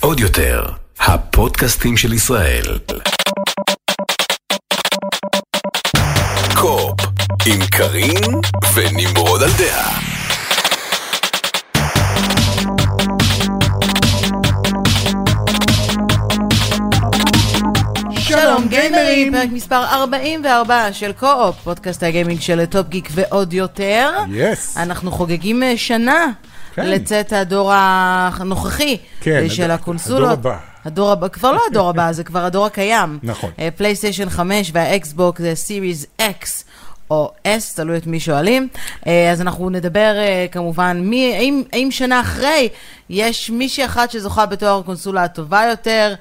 עוד יותר, הפודקאסטים של ישראל. קו-אופ, עם קארין ונמרוד על דעה. שלום גיימרים, פרק מספר 44 של קו-אופ, פודקאסט הגיימינג של טופ גיק ועוד יותר. yes. אנחנו חוגגים אה, שנה כן. לצאת הדור הנוכחי כן, של הד- הקונסולות. הדור הבא. הדור הבא, כבר לא הדור הבא, זה כבר הדור הקיים. נכון. פלייסטיישן 5 והאקסבוק זה סיריס X. או S, תלוי את מי שואלים. אה, אז אנחנו נדבר אה, כמובן, מי, האם, האם שנה אחרי יש מישהי אחת שזוכה בתואר הקונסולה הטובה יותר,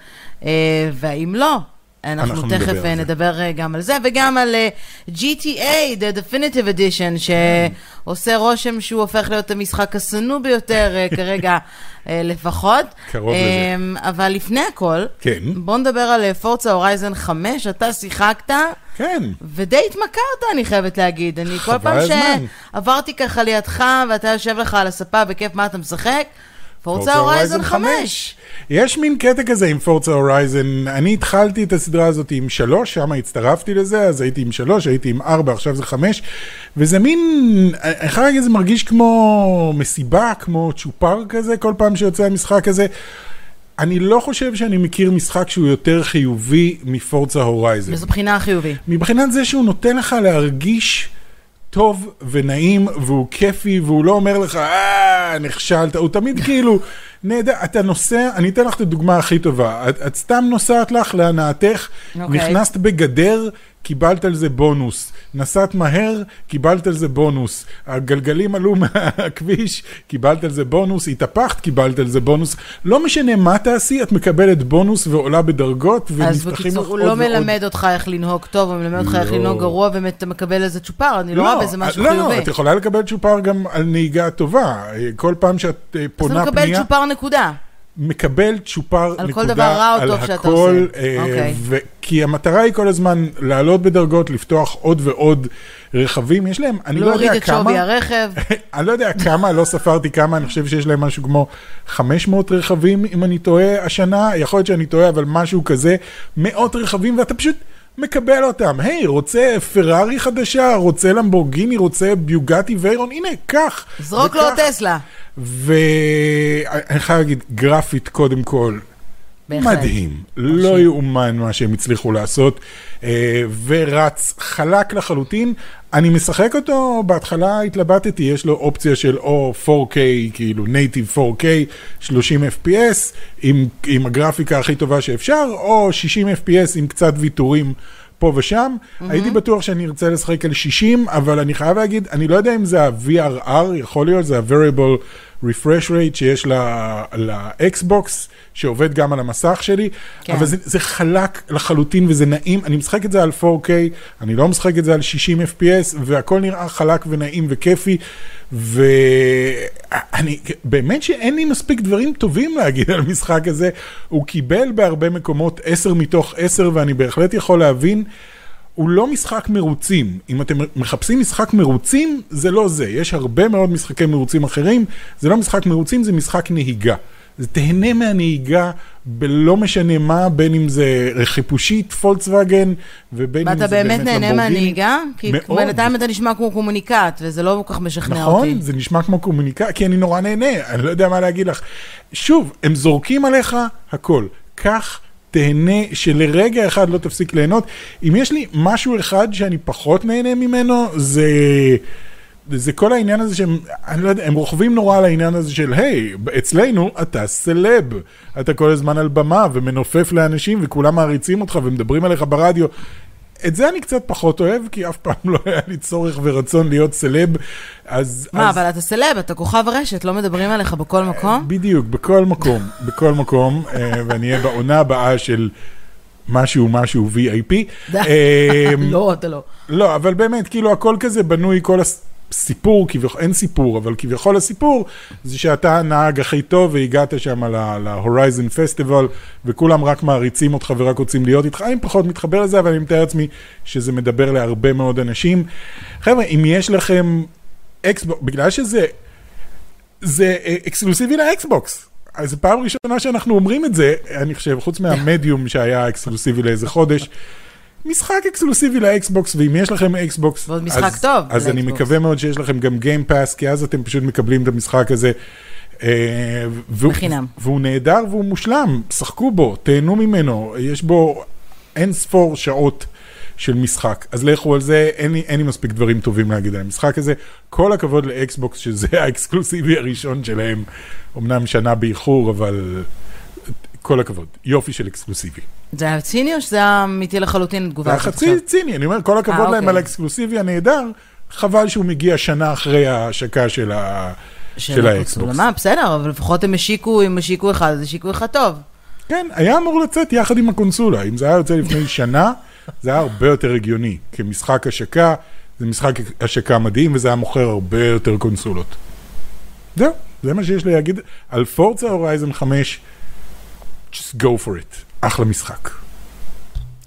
אה, והאם לא, אנחנו, אנחנו תכף נדבר אה, על זה. נדבר אה, גם על זה, וגם על אה, GTA, The Definitive Edition, שעושה רושם שהוא הופך להיות המשחק השנוא ביותר אה, כרגע אה, לפחות. קרוב לזה. אה, אבל לפני הכל, כן. בוא נדבר על פורצה הורייזן 5, אתה שיחקת. כן. ודי התמכרת, אני חייבת להגיד. אני כל פעם הזמן. שעברתי ככה לידך, ואתה יושב לך על הספה בכיף, מה אתה משחק? פורצה הורייזן 5. יש מין קטע כזה עם פורצה הורייזן, אני התחלתי את הסדרה הזאת עם שלוש, שם הצטרפתי לזה, אז הייתי עם שלוש, הייתי עם ארבע, עכשיו זה חמש, וזה מין, חייב להגיד, זה מרגיש כמו מסיבה, כמו צ'ופר כזה, כל פעם שיוצא המשחק הזה. אני לא חושב שאני מכיר משחק שהוא יותר חיובי מפורצה הורייזן. וזו בחינה חיובי. מבחינת זה שהוא נותן לך להרגיש טוב ונעים והוא כיפי והוא לא אומר לך אה נכשלת, הוא תמיד כאילו נהדר, אתה נוסע, אני אתן לך את הדוגמה הכי טובה, את, את סתם נוסעת לך להנאתך, אוקיי. נכנסת בגדר, קיבלת על זה בונוס, נסעת מהר, קיבלת על זה בונוס, הגלגלים עלו מהכביש, קיבלת על זה בונוס, התהפכת, קיבלת על זה בונוס, לא משנה מה תעשי, את מקבלת בונוס ועולה בדרגות אז ונפתחים בקיצור, לך הוא עוד לא ועוד. מלמד אותך איך לנהוג טוב, הוא מלמד אותך איך לא. לנהוג גרוע, ואתה מקבל איזה צ'ופר, אני לא רואה בזה משהו לא, חיובי. לא, את יכולה לקבל צ'ופר גם על נהיגה טובה. כל פעם שאת אה, אז אתה פונה מקבל פנייה, צ'ופר נקודה. מקבל צ'ופר על כל נקודה דבר רע או טוב שאתה הכל, עושה. אה, אוקיי. כי המטרה היא כל הזמן לעלות בדרגות, לפתוח עוד ועוד רכבים. יש להם, אני לא להוריד יודע את שווי כמה, הרכב. אני לא יודע כמה, לא ספרתי כמה, אני חושב שיש להם משהו כמו 500 רכבים, אם אני טועה, השנה, יכול להיות שאני טועה, אבל משהו כזה, מאות רכבים, ואתה פשוט מקבל אותם. היי, רוצה פרארי חדשה, רוצה למבורגיני, רוצה ביוגטי ויירון, הנה, קח. זרוק לו וקח. טסלה. ואני חייב להגיד, גרפית קודם כל, בהחלט. מדהים, לא יאומן מה שהם הצליחו לעשות, אה, ורץ חלק לחלוטין. אני משחק אותו, בהתחלה התלבטתי, יש לו אופציה של או 4K, כאילו נייטיב 4K, 30 FPS, עם, עם הגרפיקה הכי טובה שאפשר, או 60 FPS עם קצת ויתורים. פה ושם, mm-hmm. הייתי בטוח שאני ארצה לשחק על 60, אבל אני חייב להגיד, אני לא יודע אם זה ה-VRR, יכול להיות, זה ה-Variable Refresh Rate שיש ל- לאקסבוקס, שעובד גם על המסך שלי. כן. אבל זה, זה חלק לחלוטין וזה נעים, אני משחק את זה על 4K, אני לא משחק את זה על 60 FPS, והכל נראה חלק ונעים וכיפי, ואני, באמת שאין לי מספיק דברים טובים להגיד על המשחק הזה, הוא קיבל בהרבה מקומות 10 מתוך 10, ואני בהחלט יכול להבין. הוא לא משחק מרוצים. אם אתם מחפשים משחק מרוצים, זה לא זה. יש הרבה מאוד משחקי מרוצים אחרים. זה לא משחק מרוצים, זה משחק נהיגה. זה תהנה מהנהיגה בלא משנה מה, בין אם זה חיפושית, פולקסווגן, ובין אם ואתה זה באמת באמת נהנה. מהנהיגה? כי. בינתיים אתה נשמע כמו קומוניקט, וזה לא כל כך משכנע אותי. נכון, זה נשמע כמו קומוניקציה, כי אני נורא נהנה, אני לא יודע מה להגיד לך. שוב, הם זורקים עליך הכל. קח, תהנה, שלרגע אחד לא תפסיק ליהנות. אם יש לי משהו אחד שאני פחות נהנה ממנו, זה... זה כל העניין הזה שהם, אני לא יודע, הם רוכבים נורא על העניין הזה של, היי, אצלנו אתה סלב. אתה כל הזמן על במה ומנופף לאנשים וכולם מעריצים אותך ומדברים עליך ברדיו. את זה אני קצת פחות אוהב, כי אף פעם לא היה לי צורך ורצון להיות סלב. אז... מה, אז... אבל אתה סלב, אתה כוכב רשת, לא מדברים עליך בכל מקום? בדיוק, בכל מקום, בכל מקום, אה, ואני אהיה בעונה הבאה של משהו משהו VIP. אה, לא, אתה לא. לא, אבל באמת, כאילו הכל כזה בנוי, כל הסיפור, כביכול, אין סיפור, אבל כביכול הסיפור, זה שאתה הנהג הכי טוב והגעת שם להורייזן פסטיבל, וכולם רק מעריצים אותך ורק רוצים להיות איתך. אני פחות מתחבר לזה, אבל אני מתאר לעצמי שזה מדבר להרבה מאוד אנשים. חבר'ה, אם יש לכם אקסבוק, בגלל שזה... זה אה, אקסקלוסיבי לאקסבוקס. אז פעם ראשונה שאנחנו אומרים את זה, אני חושב, חוץ מהמדיום שהיה אקסקלוסיבי לאיזה חודש. משחק אקסקלוסיבי לאקסבוקס, ואם יש לכם אקסבוקס, ועוד משחק אז, טוב אז אני. מקווה מאוד שיש לכם גם גיימפאס, כי אז אתם פשוט מקבלים את המשחק הזה. אה, והוא- בחינם. והוא נהדר והוא מושלם, שחקו בו, תהנו ממנו, יש בו אין ספור שעות של משחק. אז לכו על זה, אין לי, אין לי מספיק דברים טובים להגיד על המשחק הזה. כל הכבוד לאקסבוקס, שזה האקסקלוסיבי הראשון שלהם, אמנם שנה באיחור, אבל כל הכבוד. יופי של אקסקלוסיבי. זה היה ציני או שזה היה אמיתי לחלוטין זה תגובה היה הזאת חצי ציני, אני אומר, כל הכבוד אה, להם אוקיי. על האקסקלוסיבי הנהדר, חבל שהוא מגיע שנה אחרי ההשקה של ה- של האקסבוקס. מה, בסדר, אבל לפחות הם השיקו, אם השיקו אחד, אז השיקו אחד טוב. כן, היה אמור לצאת יחד עם הקונסולה. אם זה היה יוצא לפני שנה, זה היה הרבה יותר הגיוני. כמשחק השקה, זה משחק השקה מדהים, וזה היה מוכר הרבה יותר קונסולות. זהו, זה מה שיש לי להגיד על פורצה הורייזן 5, just go for it. אחלה משחק.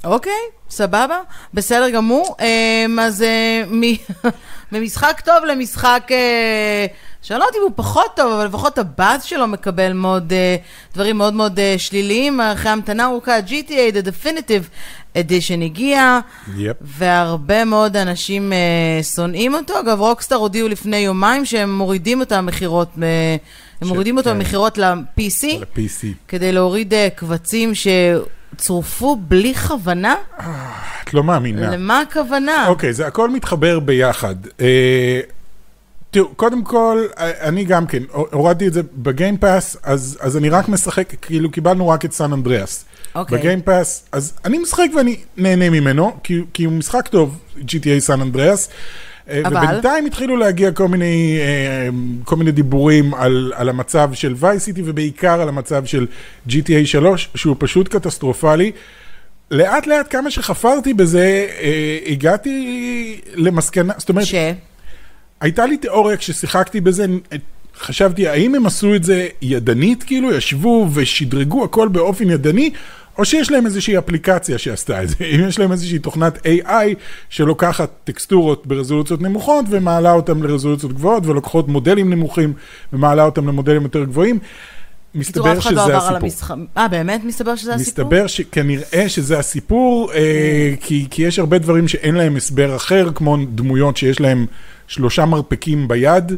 אוקיי, סבבה, בסדר גמור. אמ, אז אה, ממשחק טוב למשחק, אה, שאני לא יודעת אם הוא פחות טוב, אבל לפחות הבאז שלו מקבל מאוד, אה, דברים מאוד מאוד שליליים. אחרי המתנה ארוכה, GTA, The Definitive Edition הגיע, יפ. והרבה מאוד אנשים שונאים אותו. אגב, רוקסטאר הודיעו לפני יומיים שהם מורידים את המכירות, אה, הם מורידים אותו כן. במכירות ל-PC. על ה-PC. כדי להוריד אה, קבצים שצורפו בלי כוונה? את לא מאמינה. למה הכוונה? אוקיי, זה הכל מתחבר ביחד. אה, תראו, קודם כל, אה, אני גם כן, הורדתי את זה בגיימפאס, אז, אז אני רק משחק, כאילו קיבלנו רק את סן אנדריאס. אוקיי. בגיימפאס, אז אני משחק ואני נהנה ממנו, כי, כי הוא משחק טוב, GTA סן אנדריאס. אה, אבל? ובינתיים התחילו להגיע כל מיני, אה, כל מיני דיבורים על, על המצב של וייסיטי ובעיקר על המצב של GTA 3, שהוא פשוט קטסטרופלי. לאט לאט כמה שחפרתי בזה, אה, הגעתי למסקנה, זאת אומרת, ש... הייתה לי תיאוריה כששיחקתי בזה, חשבתי האם הם עשו את זה ידנית, כאילו ישבו ושדרגו הכל באופן ידני, או שיש להם איזושהי אפליקציה שעשתה את זה, אם יש להם איזושהי תוכנת AI שלוקחת טקסטורות ברזולוציות נמוכות ומעלה אותן לרזולוציות גבוהות, ולוקחות מודלים נמוכים ומעלה אותם למודלים יותר גבוהים. מסתבר לא שזה על הסיפור. המשחק. אה, באמת מסתבר שזה הסיפור? מסתבר שכנראה שזה הסיפור, אה, כי, כי יש הרבה דברים שאין להם הסבר אחר, כמו דמויות שיש להם שלושה מרפקים ביד,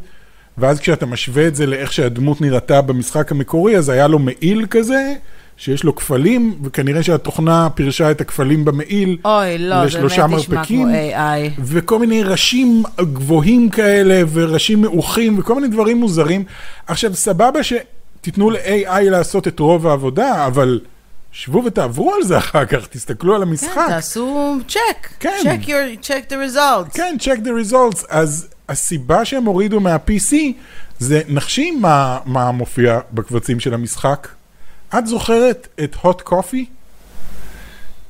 ואז כשאתה משווה את זה לאיך שהדמות נראתה במשחק המקורי, אז היה לו מעיל כזה, שיש לו כפלים, וכנראה שהתוכנה פירשה את הכפלים במעיל אוי, לא, לשלושה באמת נשמע מרפקים. כמו AI. וכל מיני ראשים גבוהים כאלה, וראשים מעוכים, וכל מיני דברים מוזרים. עכשיו, סבבה שתיתנו ל-AI לעשות את רוב העבודה, אבל שבו ותעברו על זה אחר כך, תסתכלו על כן, המשחק. תעשו צ'ק. כן. check your, check the results. כן, check the results. אז הסיבה שהם הורידו מה-PC, זה נחשי מה, מה מופיע בקבצים של המשחק. את זוכרת את hot coffee?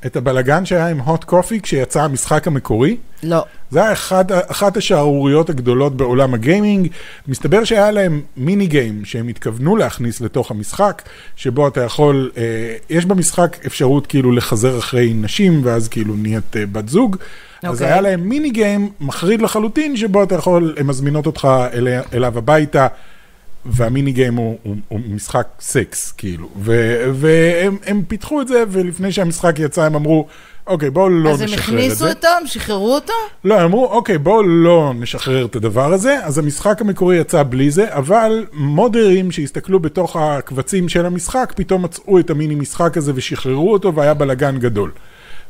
את הבלגן שהיה עם hot coffee כשיצא המשחק המקורי? לא. זה היה אחד, אחת השערוריות הגדולות בעולם הגיימינג. מסתבר שהיה להם מיני גיים שהם התכוונו להכניס לתוך המשחק, שבו אתה יכול, אה, יש במשחק אפשרות כאילו לחזר אחרי נשים, ואז כאילו נהיית אה, בת זוג. אז אוקיי. היה להם מיני גיים מחריד לחלוטין, שבו אתה יכול, הן מזמינות אותך אליה, אליו הביתה. והמיני גיים הוא, הוא, הוא משחק סקס, כאילו. ו- והם הם פיתחו את זה, ולפני שהמשחק יצא הם אמרו, אוקיי, בואו לא אז הם נשחרר את הכניסו זה. אותו, הם שחררו אותו? לא, הם אמרו, אוקיי, בואו לא נשחרר את הדבר הזה, אז המשחק המקורי יצא בלי זה, אבל מודדרים שהסתכלו בתוך הקבצים של המשחק, פתאום מצאו את המיני משחק הזה ושחררו אותו, והיה בלאגן גדול.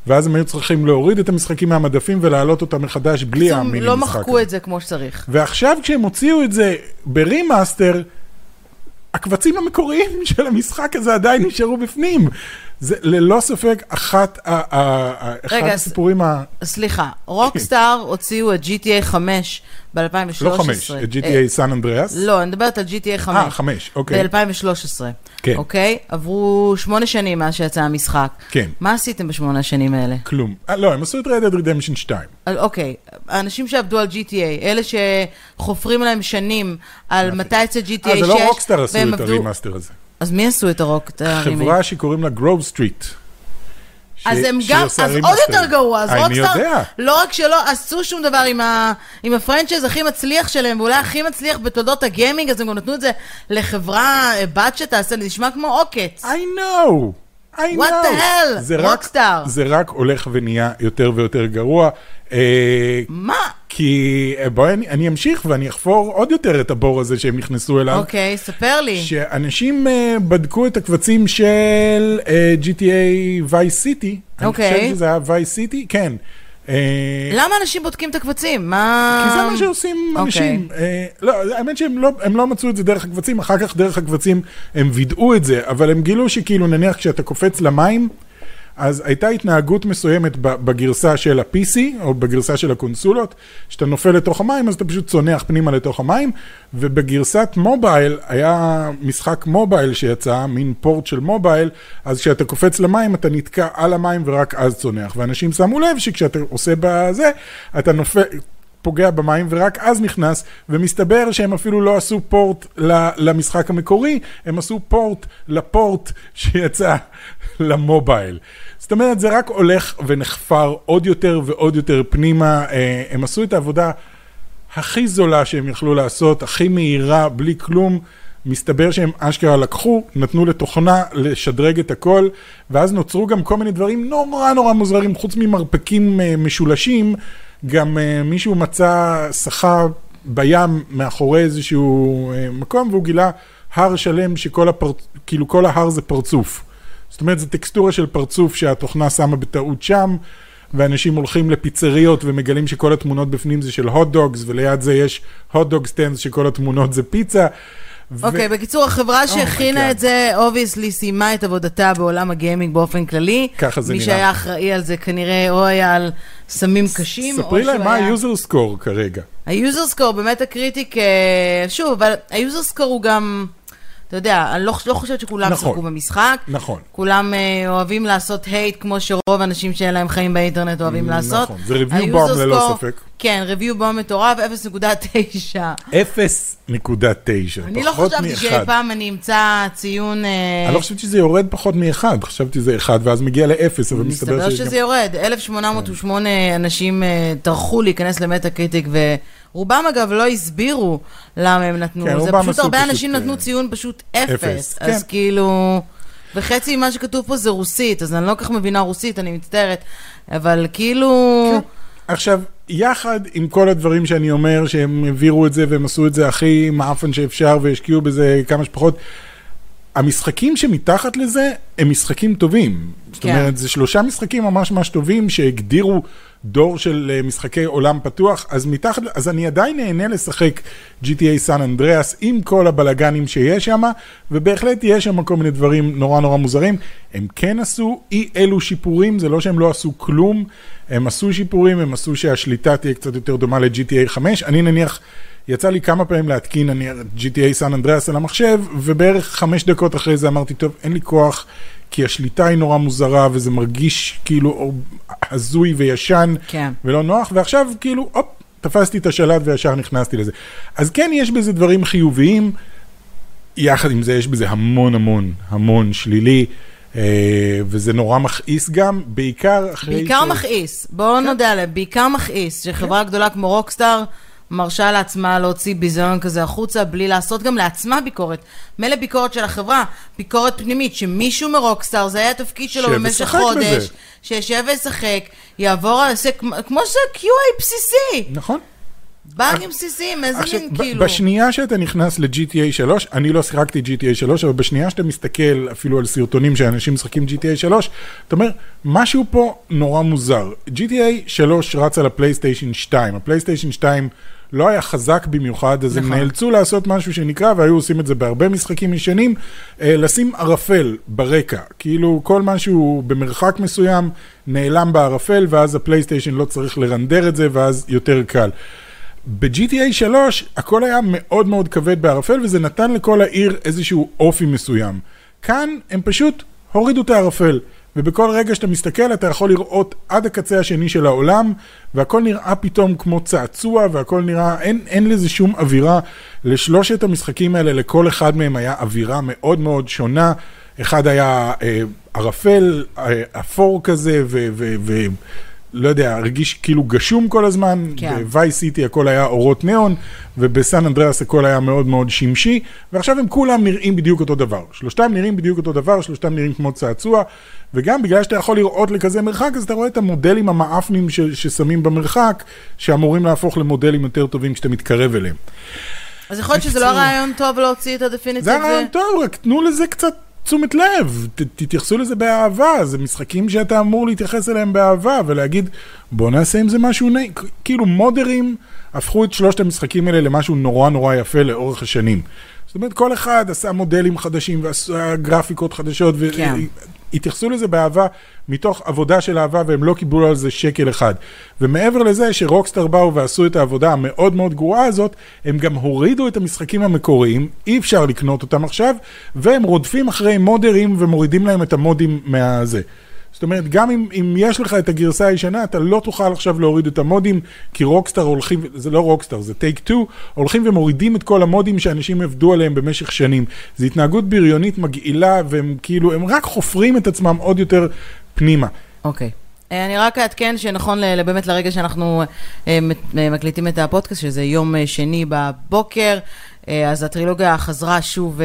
ואז הם היו צריכים להוריד את המשחקים מהמדפים ולהעלות אותם מחדש בלי המיני לא משחק מחקו הזה. את זה כמו שצריך. ועכשיו כשהם הוציאו את זה ברימאסטר, הקבצים המקוריים של המשחק הזה עדיין נשארו בפנים. זה ללא ספק אחת אחד רגע, הסיפורים ה... סליחה, רוקסטאר הוציאו את GTA 5 ב-2013. לא חמש, את GTA סן אנדריאס. לא, אני מדברת על GTA 5. אה, חמש, אוקיי. ב-2013. כן. אוקיי? עברו שמונה שנים מאז שיצא המשחק. כן. מה עשיתם בשמונה השנים האלה? כלום. אה, לא, הם עשו את Red Dead Redemption 2. על- אוקיי, האנשים שעבדו על GTA, אלה שחופרים להם שנים על מתי יצא GTA 6, אה, זה לא רוקסטאר עשו את הרימאסטר הזה. אז מי עשו את הרוק? חברה שקוראים לה גרוב סטריט. אז הם גם, אז עוד רימאסטרים. יותר גרוע, אז אני רוקסטאר. לא רק שלא עשו שום דבר עם, ה, עם הפרנצ'ייז הכי מצליח שלהם, ואולי הכי מצליח בתולדות הגיימינג, אז הם גם נתנו את זה לחברה אה, בת שתעשה, זה נשמע כמו עוקץ. I know, I know. What the hell? Rockstar. זה רק הולך ונהיה יותר ויותר גרוע. אה, מה? כי אה, בואי אני, אני אמשיך ואני אחפור עוד יותר את הבור הזה שהם נכנסו אליו. אוקיי, ספר לי. שאנשים uh, בדקו את הקבצים של uh, GTA Vice City. אני אוקיי. חושב שזה היה Vice City, כן. אה, למה אנשים בודקים את הקבצים? מה... כי זה מה שעושים אוקיי. אנשים. אה, לא, האמת שהם לא, לא מצאו את זה דרך הקבצים, אחר כך דרך הקבצים הם וידאו את זה, אבל הם גילו שכאילו נניח כשאתה קופץ למים, אז הייתה התנהגות מסוימת בגרסה של ה-PC, או בגרסה של הקונסולות, שאתה נופל לתוך המים, אז אתה פשוט צונח פנימה לתוך המים, ובגרסת מובייל, היה משחק מובייל שיצא, מין פורט של מובייל, אז כשאתה קופץ למים, אתה נתקע על המים ורק אז צונח. ואנשים שמו לב שכשאתה עושה בזה, אתה נופל... פוגע במים ורק אז נכנס, ומסתבר שהם אפילו לא עשו פורט למשחק המקורי, הם עשו פורט לפורט שיצא למובייל. זאת אומרת, זה רק הולך ונחפר עוד יותר ועוד יותר פנימה. אה, הם עשו את העבודה הכי זולה שהם יכלו לעשות, הכי מהירה, בלי כלום. מסתבר שהם אשכרה לקחו, נתנו לתוכנה לשדרג את הכל, ואז נוצרו גם כל מיני דברים נורא נורא מוזרים, חוץ ממרפקים אה, משולשים, גם אה, מישהו מצא שחה בים מאחורי איזשהו אה, מקום, והוא גילה הר שלם שכל הפר... כאילו כל ההר זה פרצוף. זאת אומרת, זו טקסטורה של פרצוף שהתוכנה שמה בטעות שם, ואנשים הולכים לפיצריות ומגלים שכל התמונות בפנים זה של הוט דוגס, וליד זה יש הוט דוג stands שכל התמונות זה פיצה. ו- אוקיי, בקיצור, החברה שהכינה God. את זה, obviously סיימה את עבודתה בעולם הגיימינג באופן כללי. ככה זה מי נראה. שהיה אחראי על זה כנראה או היה על סמים קשים, ספרי להם מה. היוזר סקור כרגע. ה user score באמת ה critic, אה, שוב, אבל ה user score הוא גם, אתה יודע, אני לא, לא חושבת שכולם נכון. שיחקו במשחק. נכון. כולם אה, אוהבים לעשות hate, כמו שרוב האנשים שאין להם חיים באינטרנט אוהבים לעשות. נכון, זה review bomb ללא ספק. כן, review bomb מטורף, 0.9. 0.9, אני לא פחות חשבתי שאי. פעם אני אמצא ציון... אה, אני לא חשבתי שזה יורד פחות מאחד, חשבתי שזה אחד ואז מגיע לאפס, אבל מסתבר מסתבר שיש גם... שזה יורד. 1808 אנשים אה, טרחו להיכנס למטאקריטיק, ורובם אגב לא הסבירו למה הם נתנו. כן, זה רובם פשוט הרבה פשוט, אנשים אה, נתנו ציון פשוט אפס, אפס. כן. אז כאילו... וחצי ממה שכתוב פה זה רוסית, אז אני לא כל כך מבינה רוסית, אני מצטערת. אבל כאילו... עכשיו, יחד עם כל הדברים שאני אומר, שהם העבירו את זה והם עשו את זה הכי מעפן שאפשר והשקיעו בזה כמה שפחות, המשחקים שמתחת לזה הם משחקים טובים. זאת כן. אומרת, זה שלושה משחקים ממש ממש טובים שהגדירו דור של אה, משחקי עולם פתוח, אז מתחת, אז אני עדיין נהנה לשחק GTA סן אנדריאס עם כל הבלגנים שיש שם, ובהחלט יש שם כל מיני דברים נורא נורא מוזרים. הם כן עשו אי אלו שיפורים, זה לא שהם לא עשו כלום, הם עשו שיפורים, הם עשו שהשליטה תהיה קצת יותר דומה ל-GTA 5. אני נניח, יצא לי כמה פעמים להתקין אני, GTA סן אנדריאס על המחשב, ובערך חמש דקות אחרי זה אמרתי, טוב, אין לי כוח, כי השליטה היא נורא מוזרה, וזה מרגיש כאילו הזוי וישן, כן. ולא נוח, ועכשיו כאילו, הופ, תפסתי את השלט וישר נכנסתי לזה. אז כן, יש בזה דברים חיוביים, יחד עם זה יש בזה המון המון המון שלילי, אה, וזה נורא מכעיס גם, בעיקר אחרי בעיקר ש... מכעיס, בואו כן. נודה עליהם, בעיקר מכעיס, שחברה גדולה כמו רוקסטאר מרשה לעצמה להוציא ביזיון כזה החוצה, בלי לעשות גם לעצמה ביקורת. מילא ביקורת של החברה, ביקורת פנימית, שמישהו מרוקסטאר, זה היה התפקיד שלו במשך חודש. שישב וישחק, יעבור כמו שזה QA בסיסי, נכון. באגים בסיסיים, איזה מין כאילו... בשנייה שאתה נכנס ל-GTA 3, אני לא שיחקתי GTA 3, אבל בשנייה שאתה מסתכל אפילו על סרטונים שאנשים משחקים GTA 3, אתה אומר, משהו פה נורא מוזר. GTA 3 רץ על הפלייסטיישן 2, הפלייסטיישן 2 לא היה חזק במיוחד, אז הם נכון. נאלצו לעשות משהו שנקרא, והיו עושים את זה בהרבה משחקים ישנים, אה, לשים ערפל ברקע. כאילו כל משהו במרחק מסוים נעלם בערפל, ואז הפלייסטיישן לא צריך לרנדר את זה, ואז יותר קל. ב-GTA 3 הכל היה מאוד מאוד כבד בערפל וזה נתן לכל העיר איזשהו אופי מסוים. כאן הם פשוט הורידו את הערפל ובכל רגע שאתה מסתכל אתה יכול לראות עד הקצה השני של העולם והכל נראה פתאום כמו צעצוע והכל נראה, אין, אין לזה שום אווירה. לשלושת המשחקים האלה לכל אחד מהם היה אווירה מאוד מאוד שונה. אחד היה אה, ערפל, אה, אפור כזה, ו... ו, ו לא יודע, הרגיש כאילו גשום כל הזמן, כן. בווי סיטי הכל היה אורות ניאון, ובסן אנדריאס הכל היה מאוד מאוד שמשי, ועכשיו הם כולם נראים בדיוק אותו דבר. שלושתם נראים בדיוק אותו דבר, שלושתם נראים כמו צעצוע, וגם בגלל שאתה יכול לראות לכזה מרחק, אז אתה רואה את המודלים המאפנים ש- ששמים במרחק, שאמורים להפוך למודלים יותר טובים כשאתה מתקרב אליהם. אז יכול להיות שזה לא. רעיון טוב להוציא את הדפיניטיב. זה הרעיון טוב, רק תנו לזה קצת תשומת לב, ת, תתייחסו לזה באהבה, זה משחקים שאתה אמור להתייחס אליהם באהבה ולהגיד בוא נעשה עם זה משהו נעים, כאילו מודרים הפכו את שלושת המשחקים האלה למשהו נורא נורא יפה לאורך השנים. זאת אומרת כל אחד עשה מודלים חדשים ועשה גרפיקות חדשות כן. והתייחסו לזה באהבה מתוך עבודה של אהבה והם לא קיבלו על זה שקל אחד. ומעבר לזה שרוקסטאר באו ועשו את העבודה המאוד מאוד גרועה הזאת, הם גם הורידו את המשחקים המקוריים, אי אפשר לקנות אותם עכשיו, והם רודפים אחרי מודרים ומורידים להם את המודים מהזה. זאת אומרת, גם אם, אם יש לך את הגרסה הישנה, אתה לא תוכל עכשיו להוריד את המודים, כי רוקסטאר הולכים, זה לא רוקסטאר, זה טייק 2, הולכים ומורידים את כל המודים שאנשים עבדו עליהם במשך שנים. זו התנהגות בריונית מגעילה, והם כאילו, הם רק חופרים את עצמם עוד יותר פנימה. אוקיי. אה, אני רק אעדכן שנכון באמת לרגע שאנחנו אה, אה, מקליטים את הפודקאסט, שזה יום שני בבוקר, אז הטרילוגיה חזרה שוב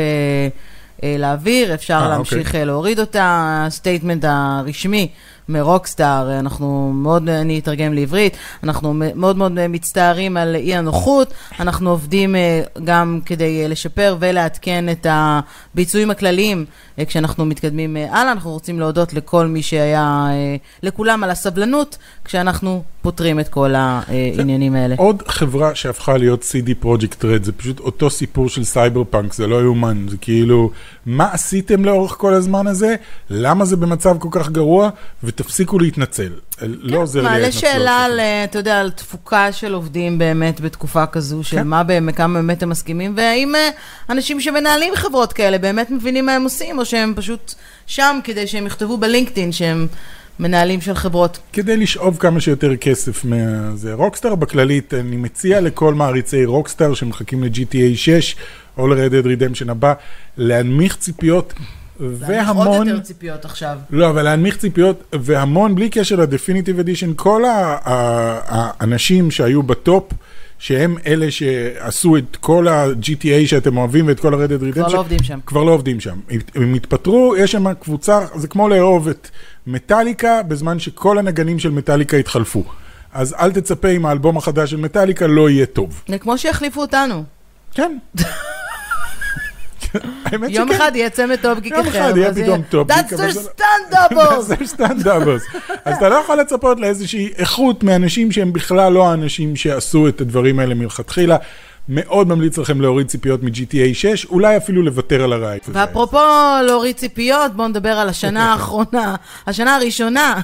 אה, לאוויר, אפשר אה, להמשיך אה, להוריד אותה. ה statement הרשמי מרוקסטאר, אנחנו מאוד, אני אתרגם לעברית, אנחנו מאוד מאוד מצטערים על אי הנוחות, אנחנו עובדים גם כדי לשפר ולעדכן את הביצועים הכלליים כשאנחנו מתקדמים אה, הלאה, אנחנו רוצים להודות לכל מי שהיה, לכולם על הסבלנות, כשאנחנו פותרים את כל העניינים האלה. עוד חברה שהפכה להיות CD Project Red, זה פשוט אותו סיפור של סייברפאנק, זה לא יאומן, זה כאילו, מה עשיתם לאורך כל הזמן הזה? למה זה במצב כל כך גרוע? ותפסיקו להתנצל. לא עוזר לי מעלה שאלה. על, אה, אתה יודע, על תפוקה של עובדים באמת בתקופה כזו, של כן. מה באמת, כמה באמת הם מסכימים, והאם אה, אנשים שמנהלים חברות כאלה באמת מבינים מה הם עושים, או שהם פשוט שם כדי שהם יכתבו בלינקדאין שהם מנהלים של חברות. כדי לשאוב כמה שיותר כסף מהזה. רוקסטאר בכללית, אני מציע לכל מעריצי רוקסטאר שמחכים ל-GTA 6 או ל-Red Dead Redemption הבא, להנמיך ציפיות והמון... עוד יותר ציפיות עכשיו. לא, אבל להנמיך ציפיות, והמון, בלי קשר לדפיניטיב אדישן, כל האנשים שהיו בטופ, שהם אלה שעשו את כל ה-GTA שאתם אוהבים ואת כל ה-Red Dead Redemption, לא עובדים שם. כבר לא עובדים שם. הם התפטרו, יש שם קבוצה, זה כמו לאהוב את מטאליקה, בזמן שכל הנגנים של מטאליקה התחלפו. אז אל תצפה עם האלבום החדש של מטאליקה, לא יהיה טוב. זה כמו שיחליפו אותנו. כן. האמת יום. אחד יהיה צמד טופגיק אחר. יום אחד יהיה פתאום טופגיק, That's their stand-doubles! זה סטנדאבוס. אז אתה לא יכול לצפות לאיזושהי איכות מאנשים שהם בכלל לא האנשים שעשו את הדברים האלה מלכתחילה. מאוד ממליץ לכם להוריד ציפיות מ-GTA 6, אולי אפילו לוותר על. הזה. ואפרופו להוריד ציפיות, בואו נדבר על השנה האחרונה, השנה הראשונה.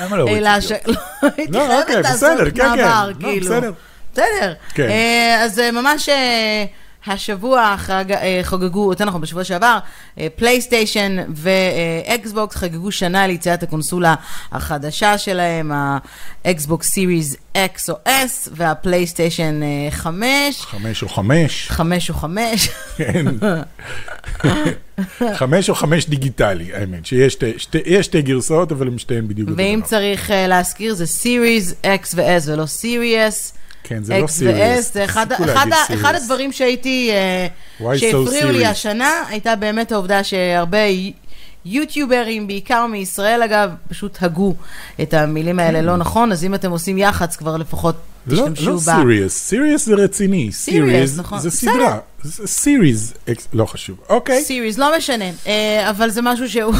למה להוריד אלא ציפיות? לא, הייתי לא, חייבת אוקיי, לעשות כן, כן. מעבר, לא, כאילו. בסדר. בסדר. כן. אה, אז אה, ממש אה, השבוע חג- אה, חגגו, יותר נכון, בשבוע שעבר, אה, פלייסטיישן ואקסבוקס חגגו שנה ליציאת הקונסולה החדשה שלהם, האקסבוקס סיריס X או S והפלייסטיישן 5. חמש או חמש, חמש או חמש. כן. חמש או חמש דיגיטלי, האמת, שיש שתי- שתי- יש שתי גרסאות, אבל הן שתיהן בדיוק אותו ואם. צריך אה, להזכיר, זה סיריס X ו-S ולא סיריוס. כן, זה לא סיריוס. ו-S, זה אחד, אחד. אחד הדברים שהייתי, אה, Why so שהפריעו לי? השנה, הייתה באמת העובדה שהרבה יוטיוברים, בעיקר מישראל אגב, פשוט הגו את המילים האלה לא נכון, אז אם אתם עושים יח"צ כבר לפחות כן. לא, תשתמשו לא ב... סיריוס, סיריוס זה רציני, סיריוס נכון. זה. סדרה, זה סיריס, לא חשוב, אוקיי. סיריס, לא משנה, אה, אבל זה משהו שהוא...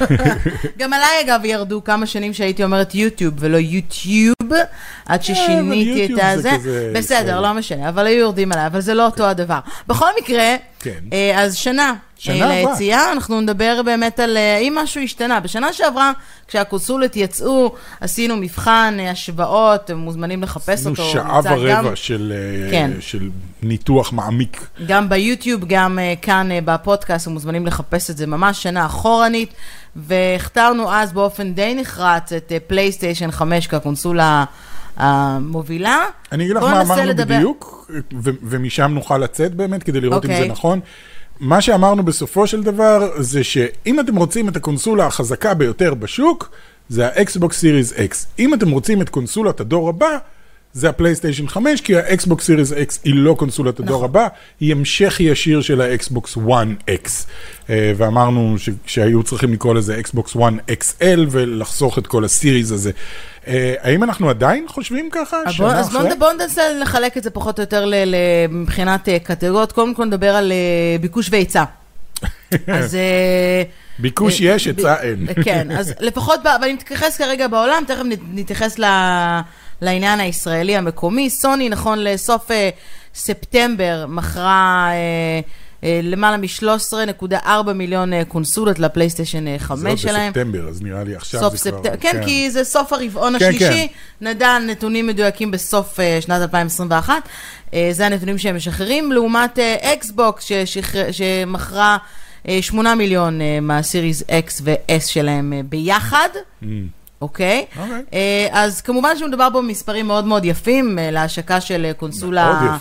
גם עליי אגב ירדו כמה שנים שהייתי אומרת יוטיוב ולא יוטיוב, עד ששיניתי את הזה. בסדר. לא משנה, אבל היו יורדים עליי, אבל זה לא אותו הדבר. בכל מקרה, כן. אה, אז שנה. שנה אה, עברה. ליציאה, אנחנו נדבר באמת על אה, אם משהו השתנה. בשנה שעברה, כשהקונסולות יצאו, עשינו מבחן אה, השוואות, אתם מוזמנים לחפש עשינו אותו. שעה נמצא ורבע של אה, כן. של ניתוח מעמיק. גם ביוטיוב, גם uh, כאן uh, בפודקאסט, אתם מוזמנים לחפש את זה ממש שנה אחורנית, והכתרנו אז באופן די נחרץ את פלייסטיישן 5 כקונסולה המובילה. אני אגיד לך מה אמרנו לדבר- בדיוק, ו- ומשם נוכל לצאת באמת, כדי לראות אם אוקיי. זה נכון. מה שאמרנו בסופו של דבר, זה שאם אתם רוצים את הקונסולה החזקה ביותר בשוק, זה האקסבוקס סיריס X. אם אתם רוצים את קונסולת הדור הבא, זה הפלייסטיישן 5, כי האקסבוקס סיריס X היא לא קונסולת הדור נכון. הבא, היא המשך ישיר של האקסבוקס 1X. אה, ואמרנו ש- שהיו צריכים לקרוא לזה אקסבוקס 1XL ולחסוך את כל הסיריס הזה. אה, האם אנחנו עדיין חושבים ככה? אז שנה בוא- אז בואו אחרי? בואו ננסה לחלק את זה פחות או יותר מבחינת אה, קטגוריות. קודם כל נדבר על אה, ביקוש והיצע. אז... אה, ביקוש אה, יש, היצע אין. כן, אז לפחות, אם תתייחס כרגע בעולם, תכף נת- נתייחס ל- לעניין הישראלי המקומי. סוני, נכון לסוף אה, ספטמבר, מכרה אה, אה, למעלה מ-13.4 מיליון אה, קונסולות לפלייסטיישן אה, 5 זה עוד שלהם. בספטמבר, אז נראה לי עכשיו זה כבר... ספטמבר, כן, כי זה סוף הרבעון כן, השלישי, נדע נתונים מדויקים בסוף אה, שנת 2021. אה, זה הנתונים שהם משחררים, לעומת אקסבוקס שמכרה אה, 8 מיליון אה, מהסיריס X ו-S שלהם אה, ביחד. אוקיי? אוקיי. אה, אז כמובן שמדובר פה במספרים מאוד מאוד יפים אה, להשקה של אה, קונסולה.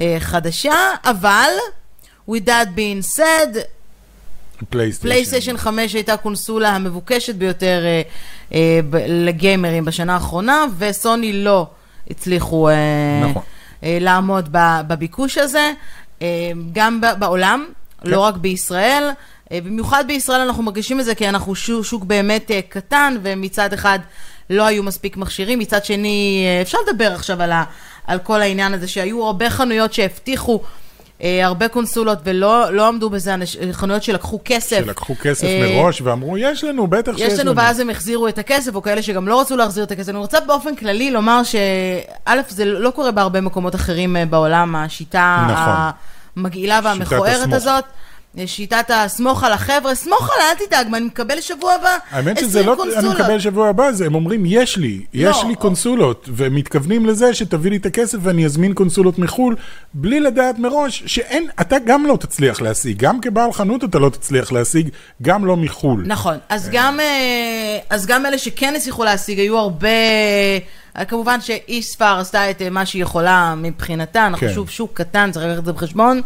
אה, חדשה, אבל, with that being said, פלייסטיישן. פלייסטיישן 5 הייתה הקונסולה המבוקשת ביותר אה, ב- לגיימרים בשנה האחרונה, וסוני לא הצליחו אה, נכון. אה, לעמוד בביקוש הזה, אה, גם בעולם, כן. לא רק בישראל. אה, במיוחד בישראל אנחנו מרגישים את זה כי אנחנו שוק, שוק באמת אה, קטן, ומצד אחד לא היו מספיק מכשירים, מצד שני אה, אפשר לדבר עכשיו על, ה, על כל העניין הזה, שהיו הרבה חנויות שהבטיחו הרבה קונסולות ולא לא עמדו בזה, חנויות שלקחו כסף. שלקחו כסף מראש ואמרו, יש לנו, בטח שיש יש לנו, ואז הם החזירו את הכסף, או כאלה שגם לא רצו להחזיר את הכסף. אני רוצה באופן כללי לומר שא', זה לא קורה בהרבה מקומות אחרים בעולם, השיטה נכון. המגעילה והמכוערת. הזאת. אה, שיטת הסמוך על החבר'ה, סמוך עליי, אל תדאג, אני מקבל לשבוע הבא האמת שזה 20 לא, אני קונסולות. מקבל שבוע הבא, זה, הם אומרים, יש לי, יש לא, לי או- קונסולות, ומתכוונים לזה שתביא לי את הכסף ואני אזמין קונסולות מחו"ל, בלי לדעת מראש שאין, אתה גם לא תצליח להשיג, גם כבעל חנות אתה לא תצליח להשיג, גם לא מחו"ל. נכון, אז גם, אה, אז גם אלה שכן הצליחו להשיג, היו הרבה... אה, כמובן שאיספר עשתה את אה, מה שהיא יכולה מבחינתה, אנחנו כן. שוב שוק קטן, צריך לקחת את זה בחשבון.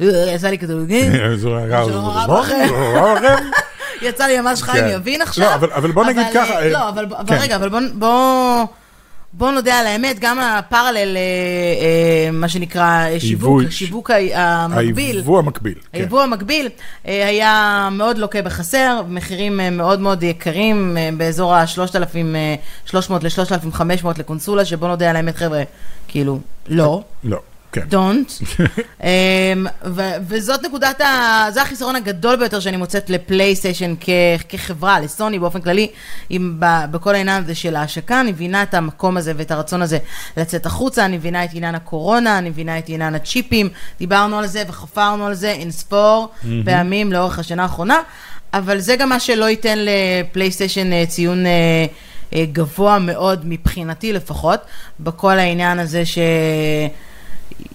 אה, עשה לי כזה, אה, בכם. יצא לי ממש חיים כן. יבין עכשיו. לא, אבל- אבל בוא נגיד ככה, אה, אה, לא, אבל כן. רגע, אבל בוא- בוא... בוא נודה על האמת, גם הפרלל, אה, אה, מה שנקרא אה, שיווק. השיווק ה- המקביל, היבוא המקביל. כן. היבוא המקביל אה, היה מאוד לוקה בחסר, מחירים אה, מאוד מאוד יקרים, אה, באזור ה-3,300 ל-3,500 לקונסולה, שבוא נודה על האמת, חבר'ה, כאילו, לא. לא, כן. don't. um, ו- וזאת נקודת ה... זה החיסרון הגדול ביותר שאני מוצאת לפלייסטיישן כ- כחברה, לסוני באופן כללי, עם, ב- בכל העניין הזה של ההשקה, אני מבינה את המקום הזה ואת הרצון הזה לצאת החוצה, אני מבינה את עניין הקורונה, אני מבינה את עניין הצ'יפים, דיברנו על זה וחפרנו על זה אין ספור פעמים לאורך השנה האחרונה, אבל זה גם מה שלא ייתן לפלייסטיישן אה, ציון... אה, אה, גבוה מאוד מבחינתי לפחות, בכל העניין הזה ש...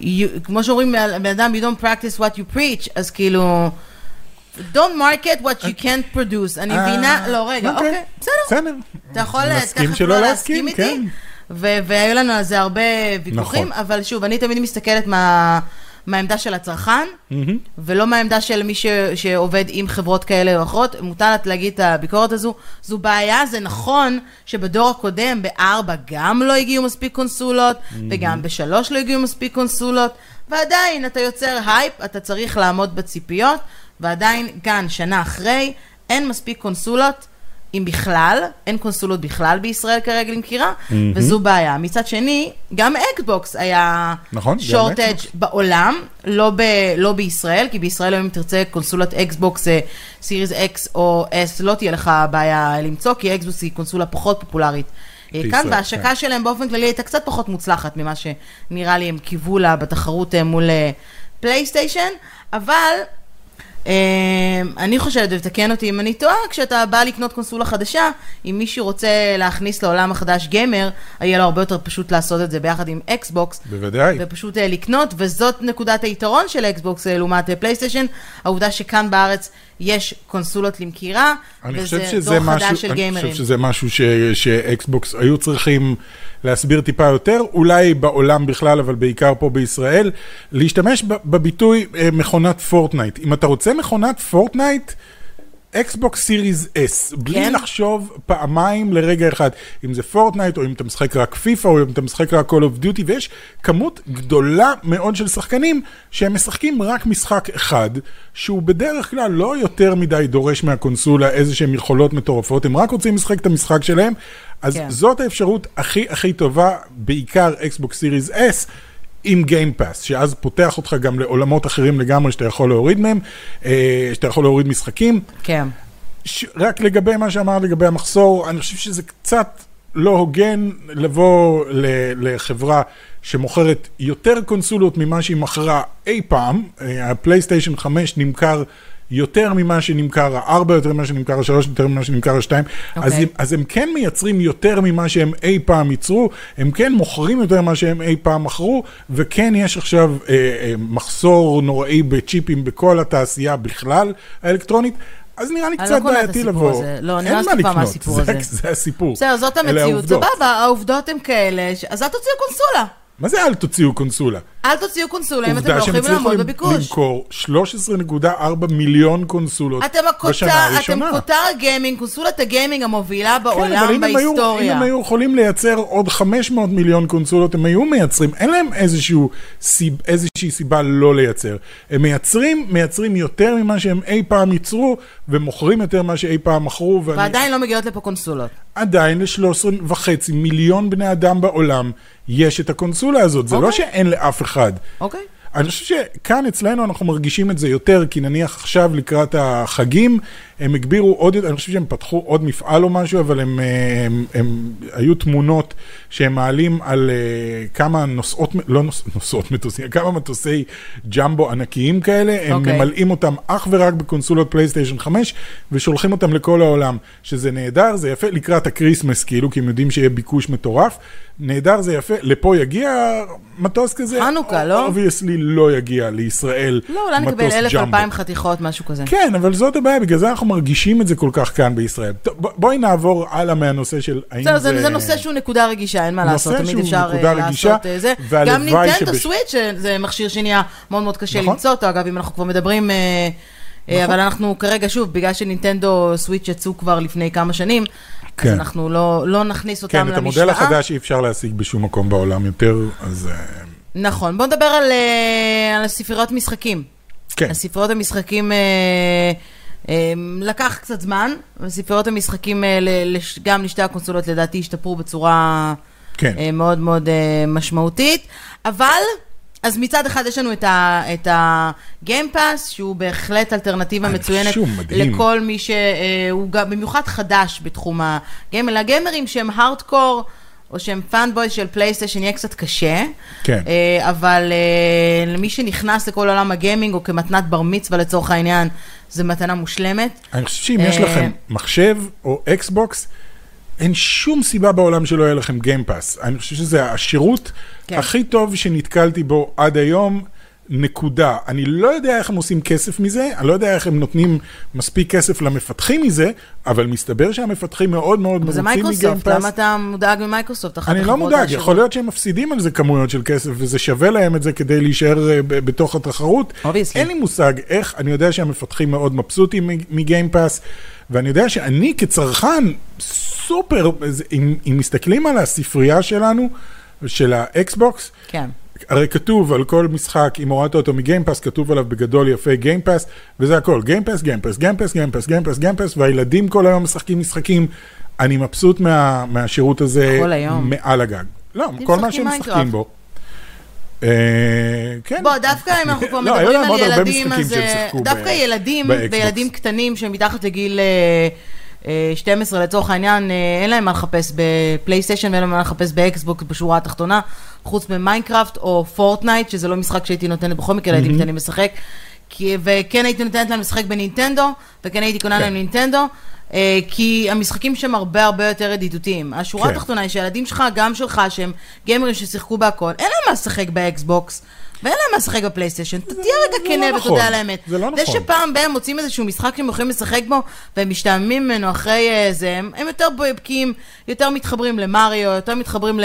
you, כמו שאומרים בן אדם, you don't practice what you preach, אז כאילו, don't market what you can't produce. אני מבינה, לא, רגע, אוקיי, בסדר. בסדר. אתה יכול תכף שלא לא להסכים, כן. איתי, ו- והיו לנו על זה הרבה ויכוחים, נכון. אבל שוב, אני תמיד מסתכלת מה... מהעמדה של הצרכן, ולא מהעמדה של מי ש... שעובד עם חברות כאלה או אחרות. מותר להגיד את הביקורת הזו. זו בעיה, זה נכון שבדור הקודם, בארבע, גם לא הגיעו מספיק קונסולות, וגם בשלוש לא הגיעו מספיק קונסולות, ועדיין אתה יוצר הייפ, אתה צריך לעמוד בציפיות, ועדיין, כאן, שנה אחרי, אין מספיק קונסולות. אם בכלל, אין קונסולות בכלל בישראל כרגע למכירה, וזו בעיה. מצד שני, גם אקסבוקס היה נכון, shortage. בעולם, לא, ב, לא בישראל, כי בישראל היום אם תרצה קונסולת אקסבוקס סיריס X או S, לא תהיה לך בעיה למצוא, כי אקסבוקס היא קונסולה פחות פופולרית. אה, כאן, בישראל, וההשקה כן. שלהם באופן כללי הייתה קצת פחות מוצלחת ממה שנראה לי הם קיוו לה בתחרות אה, מול פלייסטיישן, אבל אה, אני חושבת, ותקן אותי אם אני טועה, כשאתה בא לקנות קונסולה חדשה, אם מישהו רוצה להכניס לעולם החדש גיימר, יהיה לו הרבה יותר פשוט לעשות את זה ביחד עם אקסבוקס. בוודאי. ופשוט אה, לקנות, וזאת נקודת היתרון של אקסבוקס אה, לעומת אה, פלייסטיישן, העובדה שכאן בארץ יש קונסולות למכירה, אני וזה שזה דור משהו, חדש של אני גיימרים. חושב שזה משהו ש, שאקסבוקס היו צריכים להסביר טיפה יותר, אולי בעולם בכלל, אבל בעיקר פה בישראל, להשתמש בביטוי אה, מכונת פורטנייט. אם אתה רוצה מכונת פורטנייט, אקסבוקס סיריס S, בלי כן? לחשוב פעמיים לרגע אחד, אם זה פורטנייט, או אם אתה משחק רק פיפא, או אם אתה משחק רק Call of Duty, ויש כמות גדולה מאוד של שחקנים שהם משחקים רק משחק אחד, שהוא בדרך כלל לא יותר מדי דורש מהקונסולה איזה שהם יכולות מטורפות, הם רק רוצים לשחק את המשחק שלהם, אז כן. זאת האפשרות הכי הכי טובה, בעיקר אקסבוקס סיריס S. עם גיימפאס, שאז פותח אותך גם לעולמות אחרים לגמרי שאתה יכול להוריד מהם, אה, שאתה יכול להוריד משחקים. כן. ש... רק לגבי מה שאמרת לגבי המחסור, אני חושב שזה קצת לא הוגן לבוא ל... לחברה שמוכרת יותר קונסולות ממה שהיא מכרה אי פעם. אה, הפלייסטיישן 5 נמכר יותר ממה שנמכר ה-4, יותר ממה שנמכר ה-3, יותר ממה שנמכר ה-2. אז, אוקיי. הם- אז הם כן מייצרים יותר ממה שהם אי פעם ייצרו, הם כן מוכרים יותר ממה שהם אי פעם מכרו, וכן יש עכשיו אה, אה, מחסור נוראי בצ'יפים בכל התעשייה בכלל, האלקטרונית. אז נראה לי אני קצת לא קונה את בעייתי הסיפור לבוא. הזה. לא, לי כבר לקנות, מהסיפור זה- הזה. זה הסיפור. בסדר, זאת המציאות. סבבה, העובדות הן כאלה, אז אל תוציאו קונסולה. מה זה אל תוציאו קונסולה? אל תוציאו קונסולה אם אתם עובדה לא שהם יכולים הצליחו לעמוד בביקוש. למכור 13.4 מיליון קונסולות אתם בשנה הכותר, אתם הראשונה. כותר הגיימינג, קונסולת הגיימינג המובילה כן, אבל בעולם אם הם, היו, אם בהיסטוריה. הם היו יכולים לייצר עוד 500 מיליון קונסולות, הם היו מייצרים, אין להם איזשהו, סיב, איזושהי סיבה לא לייצר. הם מייצרים, מייצרים יותר ממה שהם אי פעם ייצרו, ומוכרים יותר ממה שאי פעם מכרו, ואני ועדיין לא מגיעות לפה קונסולות. עדיין ל-13 וחצי מיליון בני אדם בעולם יש את הקונסולה הזאת, זה לא אוקיי. שאין לאף אחד. אוקיי? אני חושב שכאן אצלנו אנחנו מרגישים את זה יותר, כי נניח עכשיו לקראת החגים, הם הגבירו עוד, אני חושב שהם פתחו עוד מפעל או משהו, אבל הם, הם, הם היו תמונות שהם מעלים על אה, כמה נוסעות, לא נוס, נוסעות מטוסים, כמה מטוסי ג'מבו ענקיים כאלה, הם אוקיי. ממלאים אותם אך ורק בקונסולות פלייסטיישן 5, ושולחים אותם לכל העולם, שזה נהדר, זה יפה לקראת הקריסמס, כאילו, כי הם יודעים שיהיה ביקוש מטורף. נהדר, זה יפה, לפה יגיע מטוס כזה? חנוכה, לא? obviously לא יגיע לישראל לא, אולי נקבל אלף. אלפיים חתיכות, משהו כזה. כן, אבל זאת הבעיה, בגלל זה אנחנו מרגישים את זה כל כך כאן בישראל. טוב, בואי נעבור הלאה מהנושא של האם זה... זה, זה נושא שהוא נקודה רגישה, אין מה לעשות, תמיד אפשר אה, רגישה, לעשות אה, זה. גם נינטנדו שבש- סוויץ', אה, זה מכשיר שנהיה מאוד מאוד קשה נכון. למצוא אותו, אגב, אם אנחנו כבר מדברים... נכון. אבל אנחנו כרגע, שוב, בגלל שנינטנדו סוויץ' יצאו כבר לפני כמה שנים, אז כן. אנחנו לא, לא נכניס אותם כן, למשוואה. את המודל החדש אי אפשר להשיג בשום מקום בעולם יותר, אז... נכון, בוא נדבר על, על הספריות משחקים. כן, הספריות המשחקים אה, לקח קצת זמן, וספריות המשחקים אה, לש- גם לשתי הקונסולות לדעתי השתפרו בצורה כן. אה, מאוד מאוד אה, משמעותית, אבל, אז מצד אחד יש לנו את הגיימפאס, שהוא בהחלט אלטרנטיבה אני מצוינת. לכל מי שהוא גם במיוחד חדש בתחום הגיימר, לגיימרים שהם הארדקור. או שהם fanboy של פלייסטיישן יהיה קצת קשה, כן. אה, אבל אה, למי שנכנס לכל עולם הגיימינג, או כמתנת בר מצווה לצורך העניין, זה מתנה מושלמת. אני חושב שאם יש אה, לכם מחשב או אקסבוקס, אין שום סיבה בעולם שלא יהיה לכם גיימפאס. אני חושב שזה השירות כן. הכי טוב שנתקלתי בו עד היום, נקודה. אני לא יודע איך הם עושים כסף מזה, אני לא יודע איך הם נותנים מספיק כסף למפתחים מזה, אבל מסתבר שהמפתחים מאוד מאוד אבל זה מרוצים ממייקרוסופט, מגיימפאס. למה אתה מודאג ממייקרוסופט? אני לא מודאג? יכול להיות שהם מפסידים על זה כמויות של כסף, וזה שווה להם את זה כדי להישאר אה, בתוך התחרות. אין לי מושג איך, אני יודע שהמפתחים מאוד מבסוטים מגיימפאס, ואני יודע שאני כצרכן סופר, זה- אם, אם מסתכלים על הספרייה שלנו, של האקסבוקס, כן. הרי כתוב על כל משחק, אם הורדת אותו מגיימפאס, כתוב עליו בגדול יפה גיימפאס, וזה הכל, גיימפאס, גיימפאס, גיימפאס, גיימפאס, גיימפאס, גיימפאס, והילדים כל היום משחקים משחקים. אני מבסוט מה, מהשירות הזה כל היום. מעל הגג. לא, כל מה שהם. משחקים בו. אה, כן. בוא, דווקא אם אנחנו כבר לא, מדברים על ילדים, אז אה, דווקא ילדים. וילדים קטנים שהם מתחת לגיל אה, 12 לצורך העניין, אה, אין להם מה לחפש בפלייסטיישן ואין להם מה לחפש באקסבוקס בשורה התחתונה, חוץ ממיינקראפט או פורטנייט, שזה לא משחק שהייתי נותנת בכל מקרה לילדים קטנים לשחק. וכן הייתי נותנת להם לשחק בנינטנדו, וכן הייתי קונה כן. להם נינטנדו, אה, כי המשחקים שם הרבה הרבה יותר ידידותיים. השורה כן. התחתונה היא שהילדים שלך, גם שלך, שהם גיימרים ששיחקו בהכל, אין להם מה לשחק באקסבוקס. ואין להם מה לשחק בפלייסטיישן. תהיה רגע זה כנה לא ותודה נכון. על האמת. זה לא זה נכון. שפעם בהם מוצאים איזשהו משחק שהם יכולים לשחק בו, והם משתעממים ממנו אחרי אה, זה, הם יותר בקיאים, יותר מתחברים למריו, יותר מתחברים.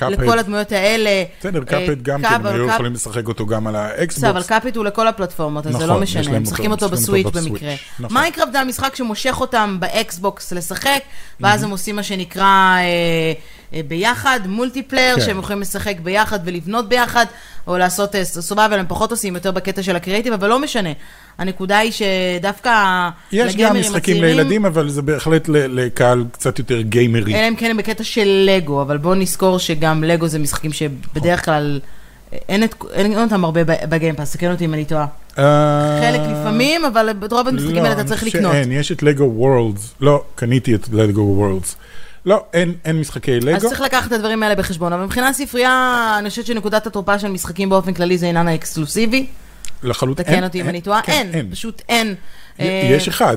לכל הדמויות האלה. בסדר, אה, Cuphead גם כן, הם היו יכולים לשחק אותו גם על האקסבוקס. אבל Cuphead הוא לכל הפלטפורמות, אז זה נכון, לא יש משנה, הם משחקים אותו- בסוויץ' במקרה. נכון. מיינקראפט זה המשחק שמושך אותם באקסבוקס לשחק, ואז הם עושים מה שנקרא אה, ביחד, multiplayer, כן. שהם יכולים לשחק ביחד ולבנות ביחד, או לעשות survival, הם פחות עושים יותר בקטע של הקריאיטיב, אבל לא משנה. הנקודה היא שדווקא יש גם משחקים לצעירים, לילדים, אבל זה בהחלט לקהל קצת יותר גיימרי. אלא אם כן הם בקטע של לגו, אבל בואו נזכור שגם לגו זה משחקים שבדרך כלל... אין את- אין אותם הרבה ב Game Pass, תקן אותי אם אני טועה. אה, חלק לפעמים, אבל את רוב המשחקים האלה אתה אני צריך חושב לקנות. שאין, יש את Lego Worlds. לא, קניתי את Lego Worlds. לא, אין, אין משחקי אז לגו. צריך לקחת את הדברים האלה בחשבון. אבל מבחינת ספרייה, אני חושבת שנקודת התורפה של משחקים באופן כללי זה העניין האקסקלוסיבי. לחלוטין. תקן אותי אם אני טועה. כן, אין, פשוט אין. אה, יש אחד.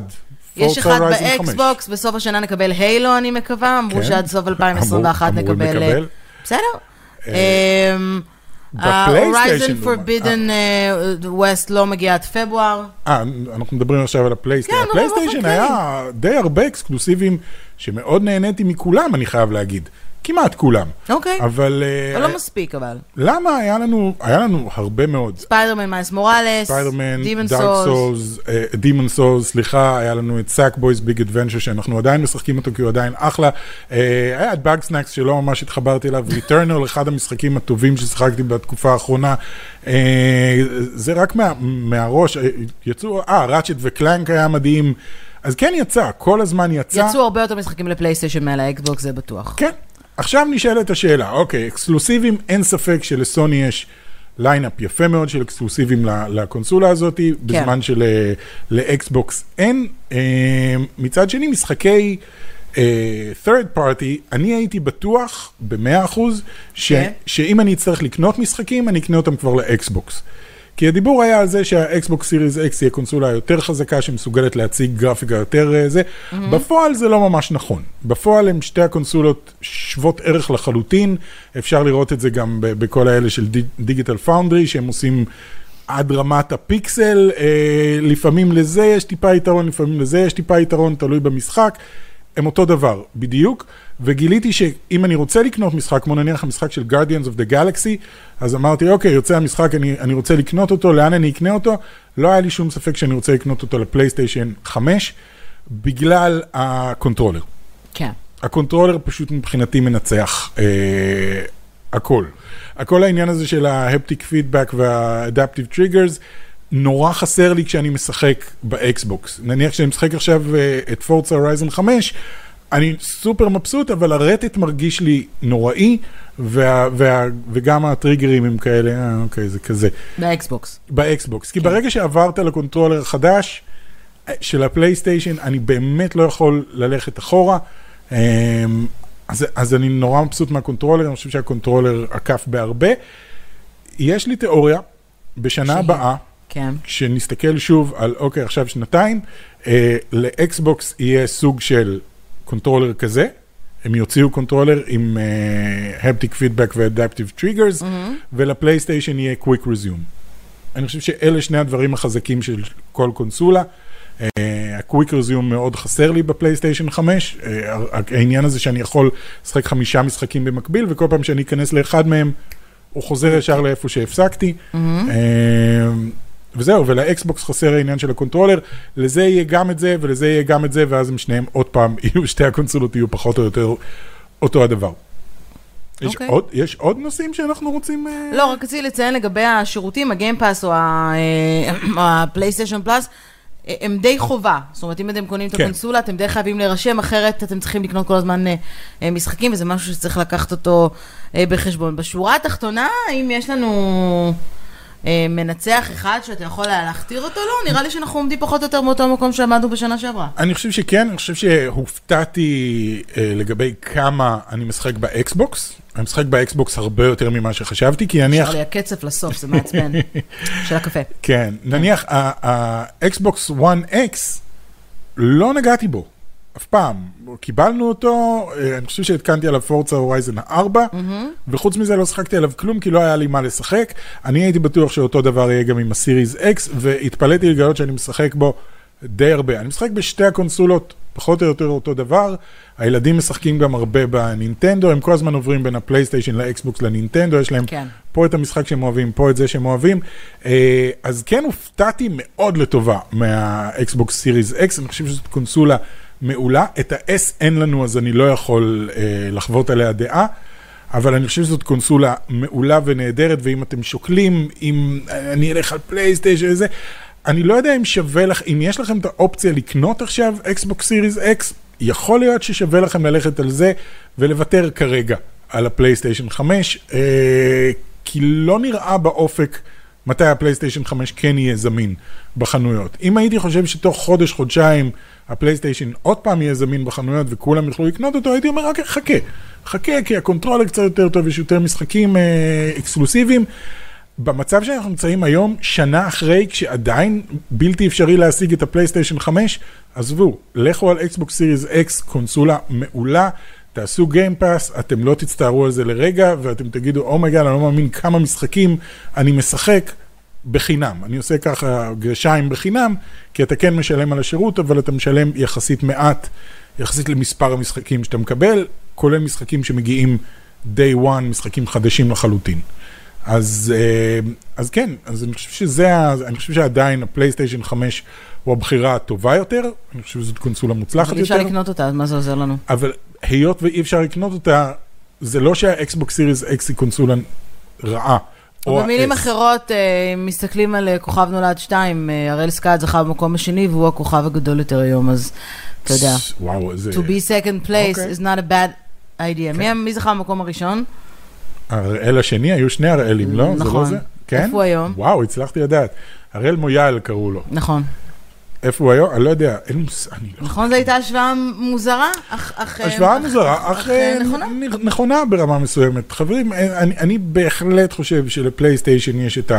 יש אחד Horizon 5. באקסבוקס, בסוף השנה נקבל Halo, אני מקווה. אמרו כן. שעד סוף 2021 אמרו- אמורים נקבל... לקבל. בסדר. בפלייסטיישן Forbidden אה, West לא מגיע עד פברואר. אה, אנחנו מדברים עכשיו על הפלייסטיישן. כן, הפלייסטיישן באופן היה די הרבה אקסקלוסיבים שמאוד נהניתי מכולם, אני חייב להגיד. כמעט כולם. אוקיי. אבל אה, אבל לא מספיק, אבל. למה היה לנו, היה לנו הרבה מאוד. Spider-Man Miles Morales, Spider-Man, Demon Dark Souls. Souls, Demon's Souls, סליחה, היה לנו את Sackboy's Big Adventure שאנחנו עדיין משחקים אותו כי הוא עדיין אחלה. אה, היה את Bugsnax שלא ממש התחברתי אליו, Returnal, אחד המשחקים הטובים ששיחקתי בתקופה האחרונה. אה, זה רק מה, מהראש, אה, יצאו, אה, Ratchet ו Clank היה מדהים. אז כן יצא, כל הזמן יצא. יצאו הרבה יותר משחקים לפלייסטיישן מעל האקסבוקס, זה בטוח. כן. עכשיו נשאלת השאלה, אוקיי, אקסקלוסיבים, אין ספק שלסוני יש lineup יפה מאוד של אקסקלוסיבים לקונסולה הזאת, בזמן שלאקסבוקס אין. אה, מצד שני, משחקי אה, third party, אני הייתי בטוח ב-100% ש- כן. שאם אני אצטרך לקנות משחקים, אני אקנה אותם כבר לאקסבוקס. כי הדיבור היה על זה שהאקסבוקס Series X היא הקונסולה היותר חזקה שמסוגלת להציג גרפיקה יותר אה, זה. Mm-hmm. בפועל זה לא ממש נכון. בפועל הם שתי הקונסולות שוות ערך לחלוטין. אפשר לראות את זה גם בכל האלה של Digital Foundry, שהם עושים עד רמת הפיקסל. אה, לפעמים לזה יש טיפה יתרון, לפעמים לזה יש טיפה יתרון, תלוי במשחק. הם אותו דבר, בדיוק, וגיליתי שאם אני רוצה לקנות משחק, כמו נניח המשחק של Guardians of the Galaxy, אז אמרתי, אוקיי, יוצא המשחק, אני, אני רוצה לקנות אותו, לאן אני אקנה אותו? לא היה לי שום ספק שאני רוצה לקנות אותו לפלייסטיישן 5, בגלל הקונטרולר. כן. הקונטרולר פשוט מבחינתי מנצח אה, הכל. הכל העניין הזה של ה haptic feedback וה adaptive triggers, נורא חסר לי כשאני משחק באקסבוקס. נניח שאני משחק עכשיו אה, את Forza Horizon 5, אני סופר מבסוט, אבל הרטט מרגיש לי נוראי, וה, וה, וגם הטריגרים הם כאלה, אה, אוקיי, זה כזה. באקסבוקס. באקסבוקס. כי ברגע שעברת לקונטרולר החדש אה, של הפלייסטיישן, אני באמת לא יכול ללכת אחורה. אמ, אז, אז אני נורא מבסוט מהקונטרולר, אני חושב שהקונטרולר עקף בהרבה. יש לי תיאוריה, בשנה שהיא? הבאה, כן. כשנסתכל שוב על, אוקיי, עכשיו שנתיים, אה, לאקסבוקס יהיה סוג של קונטרולר כזה. הם יוציאו קונטרולר עם haptic feedback ו adaptive triggers, ולפלייסטיישן יהיה quick resume. אני חושב שאלה שני הדברים החזקים של כל קונסולה. ה quick resume מאוד חסר לי בפלייסטיישן 5, אה, העניין הזה שאני יכול לשחק חמישה משחקים במקביל, וכל פעם שאני אכנס לאחד מהם, הוא חוזר ישר לאיפה שהפסקתי. וזהו, ולאקסבוקס חסר העניין של הקונטרולר, לזה יהיה גם את זה, ולזה יהיה גם את זה, ואז הם שניהם עוד פעם, יהיו שתי הקונסולות יהיו פחות או יותר אותו הדבר. יש, אוקיי. עוד, יש עוד נושאים שאנחנו רוצים... אה, לא, רק רציתי לציין לגבי השירותים, ה Game Pass או אה, ה PlayStation Plus, אה, הם די חובה. זאת אומרת, אם אתם קונים את כן. הקונסולה, אתם די חייבים להירשם, אחרת אתם צריכים לקנות כל הזמן משחקים, וזה משהו שצריך לקחת אותו בחשבון. בשורה התחתונה, האם יש לנו מנצח אחד שאתה יכול היה להכתיר אותו? לא, נראה לי שאנחנו עומדים פחות או יותר מאותו מקום שעמדנו בשנה שעברה. אני חושב שכן, אני חושב שהופתעתי אה, לגבי כמה אני משחק באקסבוקס. אני משחק באקסבוקס הרבה יותר ממה שחשבתי, כי נניח... נשאר לי הקצף לסוף, זה מעצבן. של הקפה. כן, נניח האקסבוקס 1X, לא נגעתי בו. אף פעם. קיבלנו אותו, אה, אני חושב שהתקנתי עליו Forza Horizon 4, וחוץ מזה לא שחקתי עליו כלום, כי לא היה לי מה לשחק. אני הייתי בטוח שאותו דבר יהיה גם עם ה Series X, והתפלאתי לגלות שאני משחק בו די הרבה. אני משחק בשתי הקונסולות, פחות או יותר אותו דבר. הילדים משחקים גם הרבה בנינטנדו, הם כל הזמן עוברים בין הפלייסטיישן לאקסבוקס לנינטנדו, יש להם כן. פה את המשחק שהם אוהבים, פה את זה שהם אוהבים. אה, אז כן הופתעתי מאוד לטובה מהאקסבוקס Series X, אני חושב שזאת קונסולה מעולה. את ה-S אין לנו, אז אני לא יכול אה, לחוות עליה דעה. אבל אני חושב שזאת קונסולה מעולה ונהדרת, ואם אתם שוקלים, אם אני אלך על פלייסטיישן וזה, אני לא יודע אם שווה לך, אם יש לכם את האופציה לקנות עכשיו אקסבוקס Series X, יכול להיות ששווה לכם ללכת על זה ולוותר כרגע על הפלייסטיישן 5, אה, כי לא נראה באופק מתי הפלייסטיישן 5 כן יהיה זמין בחנויות. אם הייתי חושב שתוך חודש, חודשיים, הפלייסטיישן עוד פעם יהיה זמין בחנויות וכולם יוכלו לקנות אותו, הייתי אומר רק חכה, חכה, כי הקונטרולר קצת יותר טוב, יש יותר משחקים אה, אקסקלוסיביים. במצב שאנחנו נמצאים היום, שנה אחרי, כשעדיין בלתי אפשרי להשיג את הפלייסטיישן 5, עזבו, לכו על אקסבוקס Series X, קונסולה מעולה, תעשו Game Pass, אתם לא תצטערו על זה לרגע, ואתם תגידו, oh my god, אני לא מאמין כמה משחקים אני משחק בחינם. אני עושה ככה גרשיים בחינם, כי אתה כן משלם על השירות, אבל אתה משלם יחסית מעט, יחסית למספר המשחקים שאתה מקבל, כולל משחקים שמגיעים day one, משחקים חדשים לחלוטין. אז, אה, אז כן, אז אני חושב שזה, אני חושב שעדיין הפלייסטיישן 5 הוא הבחירה הטובה יותר, אני חושב שזאת קונסולה מוצלחת אבל אי אפשר יותר, לקנות אותה, אז מה זה עוזר לנו? אבל היות ואי אפשר לקנות אותה, זה לא שה Xbox Series X היא קונסולה רעה. או במילים ה-S. אחרות, אה, אם מסתכלים על אה, כוכב נולד 2, אה, הראל סקאט זכה במקום השני והוא הכוכב הגדול יותר היום, אז אתה יודע. וואו, איזה... To be second place אוקיי. is not a bad idea. מי- מי זכה במקום הראשון? הראל השני, היו שני הראלים, לא? זה לא נכון. זה? כן? איפה הוא היום? וואו, הצלחתי לדעת. הראל מויאל קראו לו. נכון. איפה הוא היום? אני לא יודע, אין מושג, אני לא... נכון, זו הייתה השוואה מוזרה, אה, השוואה מוזרה, אך אה, אה, נכונה. ברמה מסוימת. חברים, אני, בהחלט חושב שלפלייסטיישן יש את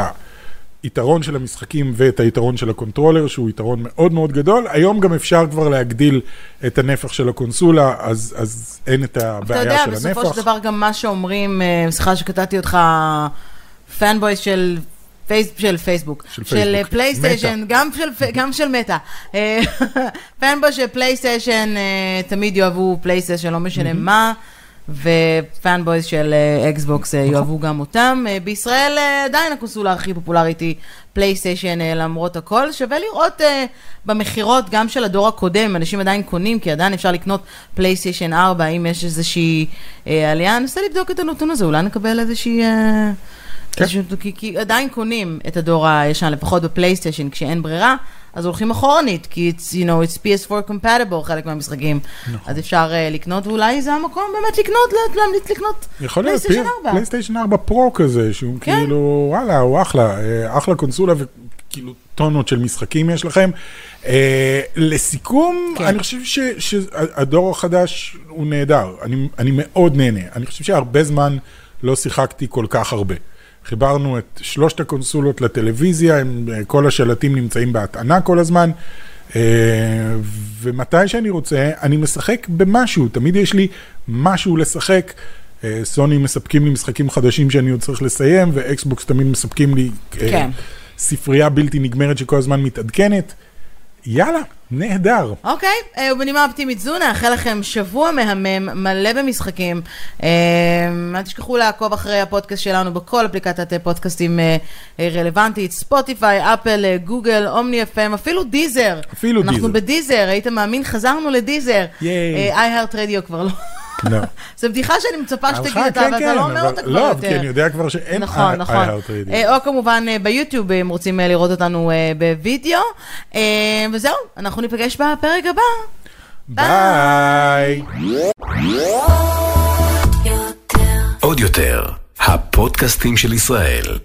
היתרון של המשחקים ואת היתרון של ה controller, שהוא יתרון מאוד מאוד גדול. היום גם אפשר כבר להגדיל את הנפח של הקונסולה, אז, אז אין את אתה הבעיה יודע, של בסופו הנפח. של דבר גם מה שאומרים, סליחה שקטעתי אותך, fanboy של... פייס, של פייסבוק, של של פייסבוק. פלייסטיישן, גם של, גם של מטא. אה, fanboy של פלייסטיישן אה, תמיד יאהבו פלייסטיישן, לא משנה מה, ו fanboys של אה, אקסבוקס אה, יאהבו גם אותם. בישראל עדיין הקונסולה הכי פופולרית היא פלייסטיישן למרות הכל. שווה לראות במכירות גם של הדור הקודם, אנשים עדיין קונים, כי עדיין אפשר לקנות פלייסטיישן 4, אם יש איזושהי עלייה. ננסה לבדוק את הנתון הזה, אולי נקבל איזושהי... כן. כי, כי עדיין קונים את הדור הישן, לפחות בפלייסטיישן, כשאין ברירה, אז הולכים אחורנית, כי it's, you know, it's PS4 compatible, חלק מהמשחקים. נכון. אז אפשר uh, לקנות, ואולי זה המקום באמת לקנות, לה- להמליץ לקנות פלייסטיישן פי- 4. פלייסטיישן 4 Pro כזה, שהוא כן. כאילו, וואלה, הוא אחלה, אה, אחלה קונסולה וכאילו טונות של משחקים יש לכם. אה, לסיכום, כן. אני חושב שהדור החדש הוא נהדר, אני, אני מאוד נהנה. אני חושב שהרבה זמן לא שיחקתי כל כך הרבה. חיברנו את שלושת הקונסולות לטלוויזיה, הם, אה, כל השלטים נמצאים בהטענה כל הזמן. אה, ומתי שאני רוצה, אני משחק במשהו, תמיד יש לי משהו לשחק. אה, סוני מספקים לי משחקים חדשים שאני עוד צריך לסיים, ואקסבוקס תמיד מספקים לי כן. ספרייה בלתי נגמרת שכל הזמן מתעדכנת. יאללה, נהדר. אוקיי, אה, ובנימה אופטימית זו, נאחל לכם שבוע מהמם, מלא במשחקים. אה, אל תשכחו לעקוב אחרי הפודקאסט שלנו בכל אפליקציית פודקאסטים אה, רלוונטית, ספוטיפיי, אפל, גוגל, אומני FM, אפילו דיזר. אפילו אנחנו דיזר. בדיזר, היית מאמין? חזרנו לדיזר. ייי. איי-הארט רדיו כבר לא. לא. זו בדיחה שאני מצפה שתגיד הלכה, אותה, כן, אבל אתה כן, לא אומר אותה כבר לא, יותר. כי אני יודע כבר שאין נכון, נכון. אה, או כמובן אה, ביוטיוב, אם רוצים אה, לראות אותנו אה, בווידאו. אה, וזהו, אנחנו ניפגש בפרק הבא. ביי. עוד יותר, הפודקאסטים של ישראל.